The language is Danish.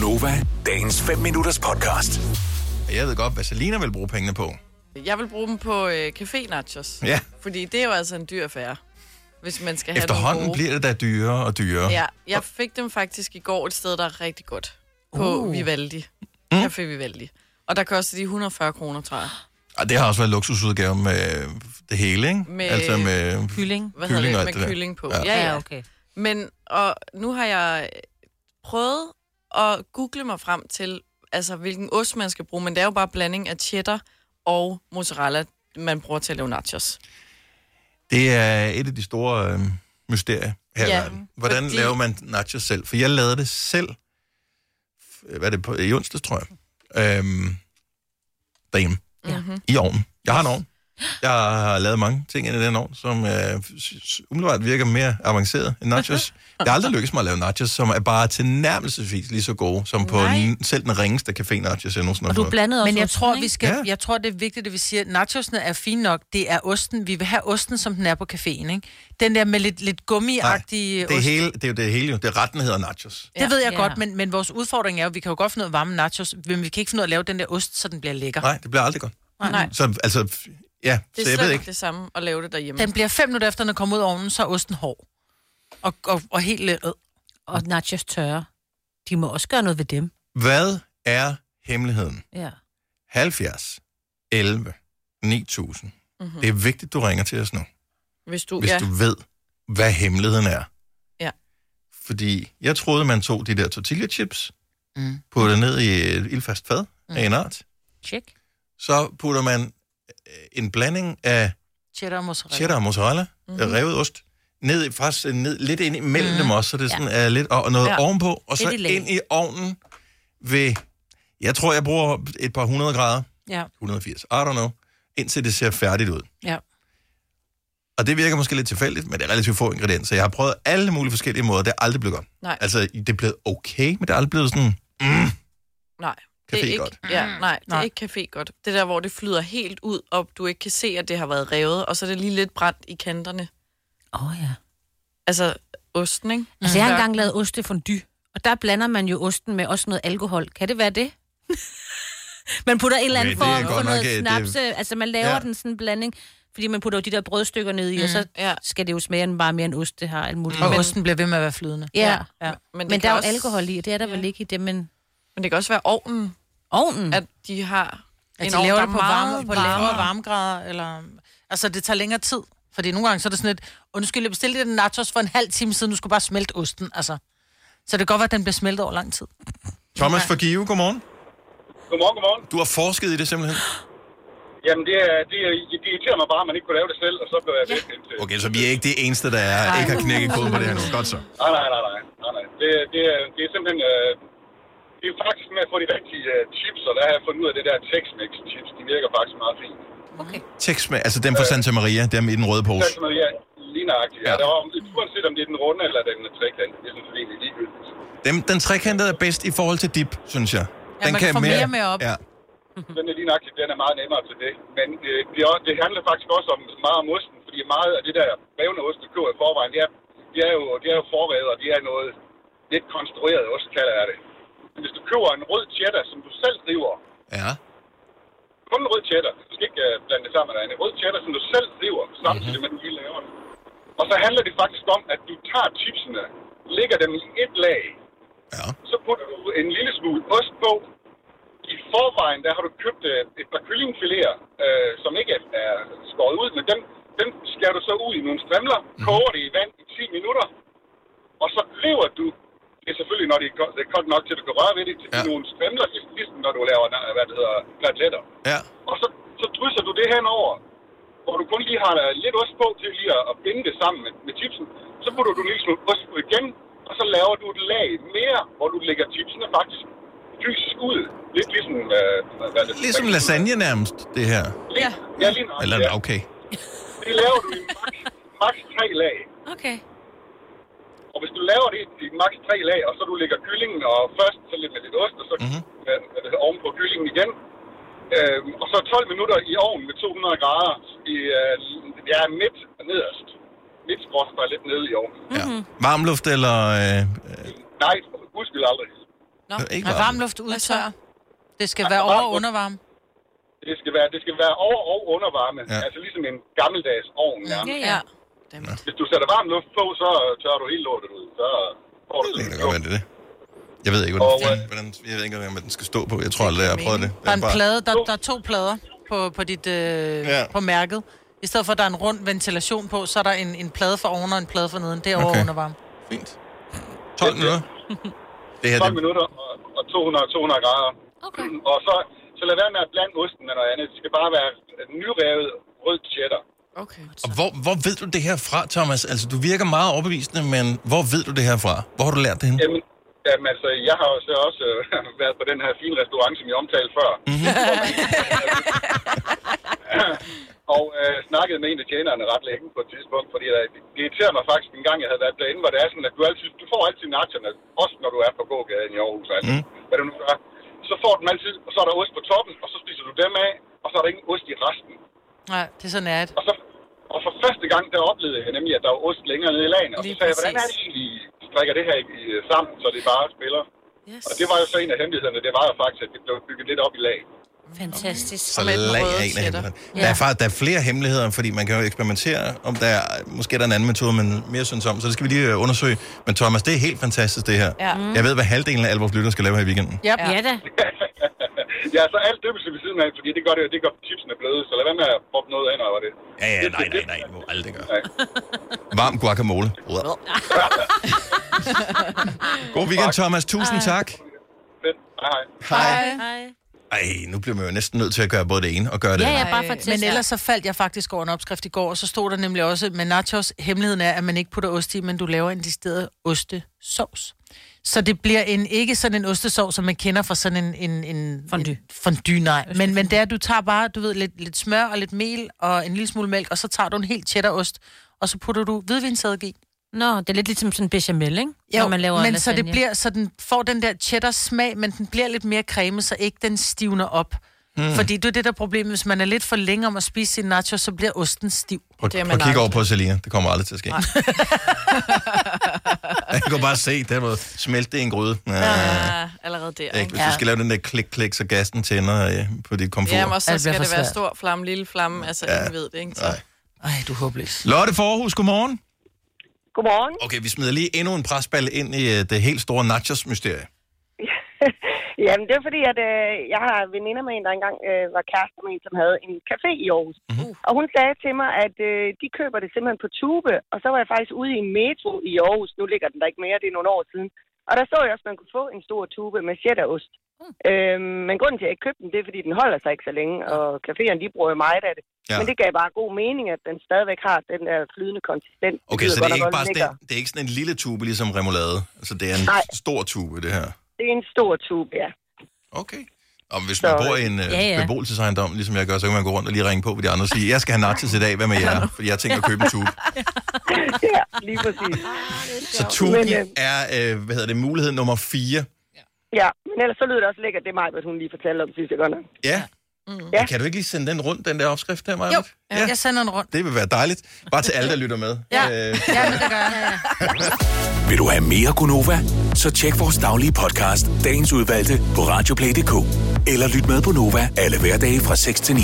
Gunova, dagens 5 minutters podcast. Jeg ved godt, hvad Selina vil bruge pengene på. Jeg vil bruge dem på øh, café nachos. Ja. Fordi det er jo altså en dyr affære, hvis man skal have Efterhånden gode. bliver det da dyrere og dyrere. Ja, jeg fik dem faktisk i går et sted, der er rigtig godt. På Uh. Vivaldi. Mm. Café Vivaldi. Og der koster de 140 kroner, tror jeg. Og det har også været luksusudgave med det hele, ikke? Med- altså med Kylling. Hvad Kylling det? Med det kylling på. Ja. Ja, okay. Men og nu har jeg prøvet at google mig frem til, altså hvilken ost man skal bruge, men det er jo bare blanding af cheddar og mozzarella, man bruger til at lave nachos. Det er et af de store øh, mysterier her Ja. Hvordan fordi- laver man nachos selv? For jeg lavede det selv, hvad er det på, i onsdags, tror jeg, øhm, derhjemme, Mm-hmm. i ovnen. Jeg har en ovn. Jeg har lavet mange ting ind i den ovn, som øh, umiddelbart virker mere avanceret end nachos. Det har aldrig lykkes mig at lave nachos, som er bare tilnærmelsesvis lige så gode, som på Nej. n- selv den ringeste café nachos, jeg nogensinde har Og du blandede også Men jeg osten, tror, ikke? vi skal, Ja. jeg tror, det er vigtigt, at vi siger, at nachosene er fine nok. Det er osten. Vi vil have osten, som den er på caféen, ikke? Den der med lidt, lidt gummiagtige det, er ost. hele, det er jo det hele, jo. Det er retten, der hedder nachos. Det ved jeg Ja. godt, men, men vores udfordring er jo, at vi kan jo godt finde ud af at varme nachos, men vi kan ikke finde ud af at lave den der ost, så den bliver lækker. Nej, det bliver aldrig godt. Nej, Så altså, ja, det så er jeg ved slet ikke. ikke det samme at lave det derhjemme. Den bliver fem minutter efter, den er kommet ud af ovnen, så er osten hård. Og, og, og helt lidt. Øh. Og nachos tørre. De må også gøre noget ved dem. Hvad er hemmeligheden? Ja. 70, 11, 9000. Mm-hmm. Det er vigtigt, du ringer til os nu, Hvis du, hvis ja, du ved, hvad hemmeligheden er. Ja. Fordi jeg troede, man tog de der tortilla chips, Mm. puttede ned i et ildfast fad af en art. Check. Så putter man en blanding af Cheddar og mozzarella. cheddar og mozzarella, Mhm. mm-hmm. revet ost, ned, faktisk øh, ned, lidt ind imellem mm. dem også, så det sådan er lidt, og noget ja. Ja. ovenpå, og så ind i ovnen ved, jeg tror, jeg bruger et par hundrede grader, Ja, 180, I don't know, indtil det ser færdigt ud. ja. Og det virker måske lidt tilfældigt, men det er relativt få ingredienser. Jeg har prøvet alle mulige forskellige måder, det er aldrig blevet godt. Nej. Altså, det er blevet okay, men det er aldrig blevet sådan, mm, nej. Det er ikke, café-godt. ja, nej, det er Nej. ikke café godt. Det der, hvor det flyder helt ud, og du ikke kan se, at det har været revet, og så er det lige lidt brændt i kanterne. Åh oh, ja. Altså, osten, ikke? Altså, jeg har engang lavet ostefondue, og der blander man jo osten med også noget alkohol. Kan det være det? man putter en eller anden Okay, form for godt nok, noget øh, det- snaps. Altså, man laver Ja. ja. den sådan en blanding, fordi man putter jo de der brødstykker ned i, mm. og så Ja. skal det jo smage bare mere end ost, det har alt muligt. Og men, osten bliver ved med at være flydende. ja. Ja. Men, det Men kan der er jo også, alkohol i, og det er der Ja. vel ikke i det, men Men det kan også være ovnen, ovnen. at de har At en de ovn, laver der det på, varme, på lavere varmegrader, eller... Altså, det tager længere tid. Fordi nogle gange så er det sådan lidt, undskyld, jeg bestilte den nachos for en halv time siden, du skulle bare smelte osten, altså. Så det kan godt være, at den bliver smeltet over lang tid. Thomas for Give, godmorgen. Godmorgen, godmorgen. Du har forsket i det simpelthen. Jamen, det, er, det, er, det irriterer mig bare, at man ikke kunne lave det selv, og så blev jeg ja. væk indtil... Okay, så vi er ikke det eneste, der er, ikke har knækket koden på det her nu. Godt så. Nej, nej, nej, nej. nej, nej. Det, det, er, det er simpelthen... Øh, det er faktisk med at få de rigtige uh, chips, og der har jeg fundet ud af det der Tex-Mex chips. De virker faktisk meget fint. Okay. Tekst med, altså dem fra Santa Maria, dem i den røde pose. Så ja, lige nøjagtigt. Ja. Ja. Ja. Der var, uanset om det er den runde eller den trekant, det er sådan set egentlig ligegyldigt. Dem, den trekantede er bedst i forhold til dip, synes jeg. Den man kan få mere med op. Ja. Den er lige nøjagtigt, den er meget nemmere til det. Men det, det, er, også- det handler faktisk også om meget om osten, fordi meget af det der revne ost, du køber i forvejen, det er, det er jo, det er jo forrevet, og det er noget lidt konstrueret ost, kalder jeg det. Men hvis du køber en rød cheddar, som du selv river, Ja. kun en rød cheddar, du skal ikke uh, blande det sammen med en rød cheddar, som du selv river, samtidig med, at du lige laver den. Og så handler det faktisk om, at du tager chipsene, lægger dem i et lag, Ja. så putter du en lille smule ost på. I forvejen, der har du købt øh, et par kyllingfiléer, øh, som ikke er, er skåret ud, men dem, dem skærer du så ud i nogle strimler, mm. koger det i vand i 10 minutter, og så river du, det er selvfølgelig, når det er, det er koldt nok til, at du kan røre ved det, til Ja. nogle strimler, ligesom når du laver, øh, hvad det hedder, klatletter. Ja. Og så, så drysser du det henover, hvor du kun lige har øh, lidt ost på til lige at, at binde det sammen med, med chipsen. Så putter du en lille smule ost på igen, og så laver du et lag mere, hvor du lægger chipsene faktisk fysisk ud. Lidt ligesom... Øh, hvad er det, Ligesom lasagne nærmest, det her. Ja, ja lige nok. Eller, ja. okay. Det laver du i max tre lag. Okay. Og hvis du laver det i max tre lag, og så du lægger kyllingen, og først så lidt med lidt ost, og så Mhm. mm-hmm. øh, oven på kyllingen igen. Øh, og så 12 minutter i ovnen med 200 grader i øh, ja, midt og nederst. Midt skråstrej lidt nede i ovnen. Ja. Varmluft eller... Øh, øh, Nej, husk aldrig. Nå. Ikke Nej, varm. varm luft Hvad så? udtørrer. Det skal Altså, være over- og undervarme. Det skal være, det skal være over- og undervarme. Ja. Ja. Altså ligesom en gammeldags ovn. Ja. Ja, Ja. Dammit. Hvis du sætter varm luft på, så tørrer du helt lortet ud. Så får du Det sådan kan godt være, det er det. Jeg ved ikke, hvordan, Og, øh, hvordan, jeg ved ikke, hvordan den skal stå på. Jeg tror aldrig, jeg har prøvet det. Der er en plade, der, der er to plader på, på, dit, øh, Ja. på mærket. I stedet for, at der er en rund ventilation på, så er der en, en plade for oven og en plade for neden. Det er over Okay. okay. undervarme. Fint. 12 minutter. Det her, 12 det, minutter og, og 200, 200 grader. Okay. Og så, så lad være med at blande osten med noget andet. Det skal bare være nyrevet rød cheddar. Okay. og hvor, hvor ved du det her fra, Thomas? Altså, du virker meget overbevisende, men hvor ved du det her fra? Hvor har du lært det henne? Jamen, jamen altså, jeg har jo så også øh, været på den her fine restaurant, som jeg omtalte før. Mhm. og øh, snakket med en af tjenerne ret længe på et tidspunkt, fordi der, det irriterer mig faktisk en gang, jeg havde været derinde, hvor det er sådan, at du, altid, du får altid nacherne, også når du er på gågaden i Aarhus, altså, mm. hvad du nu gør. Så får du dem altid, og så er der ost på toppen, og så spiser du dem af, og så er der ingen ost i resten. Nej, det er sådan er det. Og så første gang, der oplevede jeg nemlig, at der var ost længere nede i lagen. Og så sagde jeg, hvordan er det egentlig, strikker det her i, sammen, så det bare spiller? Yes. Og det var jo så en af hemmelighederne, det var jo faktisk, at det blev bygget lidt op i lag. Fantastisk. Så med den lag en af. Der, er faktisk, der er flere hemmeligheder, fordi man kan jo eksperimentere, om der er, måske er der en anden metode, man mere synes om, så det skal vi lige øh, undersøge. Men Thomas, det er helt fantastisk, det her. Ja. Jeg ved, hvad halvdelen af alle vores lyttere skal lave her i weekenden. Yep. Ja da. Ja, så alt døbelse ved siden af, fordi det gør det, det gør chipsene bløde, så lad være med at proppe noget ind over det. Ja, ja, nej, nej, nej, det må aldrig gøre. Nej. Varm guacamole. God weekend, Thomas. Tusind tak. Fedt. Hej, hej. Hej. Hej. Ej, nu bliver man jo næsten nødt til at gøre både det ene og gøre det Ja, andet. ja, bare for at Men ellers så faldt jeg faktisk over en opskrift i går, og så stod der nemlig også, med nachos, hemmeligheden er, at man ikke putter ost i, men du laver en decideret ostesovs. Så det bliver en, ikke sådan en ostesovs, som man kender fra sådan en... en, en Fondue. En fondue, nej. Men, men det er, at du tager bare, du ved, lidt, lidt smør og lidt mel og en lille smule mælk, og så tager du en helt cheddarost, og så putter du hvidvinseddik i. Nå, det er lidt ligesom sådan en bechamel, ikke? Jo, Når man laver men så det lasagne. bliver, så den får den der cheddar smag, men den bliver lidt mere creme, så ikke den stivner op. Mm. Fordi det er det der problem, hvis man er lidt for længe om at spise sin nachos, så bliver osten stiv. Prøv, Det er prøv at kigge over på Selina. Det kommer aldrig til at ske. jeg kan bare se, det var smelte det i en gryde. Ja, Ja, allerede der, ikke? ikke? Hvis du skal lave den der klik-klik, så gassen tænder øh, på dit komfur. Ja, men også Ja, så skal det være stor flamme, lille flamme. Altså, Ja. ingen ved det, ikke? Så. Nej. Ej, du er håbløs. Lotte Forhus, godmorgen. Godmorgen. Okay, vi smider lige endnu en presball ind i øh, det helt store nachos-mysterie. Jamen, det er fordi, at øh, jeg har veninder med en, der engang øh, var kærester med en, som havde en café i Aarhus. Mhm. Uh. Og hun sagde til mig, at øh, de køber det simpelthen på tube. Og så var jeg faktisk ude i en metro i Aarhus. Nu ligger den der ikke mere, det er nogle år siden. Og der så jeg også, at man kunne få en stor tube med cheddarost. Mm. Øhm, men grunden til, at jeg ikke købte den, det er, fordi den holder sig ikke så længe. Og caféerne, de bruger jo meget af det. Ja. Men det gav bare god mening, at den stadigvæk har den der flydende konsistens. Okay, lyder så det er, ikke bare sådan, det er ikke sådan en lille tube, ligesom remoulade. Altså, det er en Nej. stor tube, det her. Det er en stor tube, ja. Okay. Og hvis man Så- bor i en øh, Ja, ja. beboelsesejendom, ligesom jeg gør, så kan man gå rundt og lige ringe på ved de andre og sige, jeg skal have nachos i dag, hvad med jer? Fordi jeg tænker at købe en tube. ja, lige præcis. Så tuben Men, øh, er, øh, hvad hedder det, mulighed nummer 4. Ja, men ellers så lyder det også lækkert, det er mig, hvad hun lige fortalte om sidste gang. Ja. Ja. ja. Kan du ikke lige sende den rundt, den der opskrift der, Maja? Jo, ja. jeg sender den rundt. Det vil være dejligt. Bare til alle, der lytter med. Ja, Øh, ja men det gør jeg. Vil du have mere Gunova? Så tjek vores daglige podcast, dagens udvalgte, på radioplay.dk. Eller lyt med på Nova alle hverdage fra 6 til 9.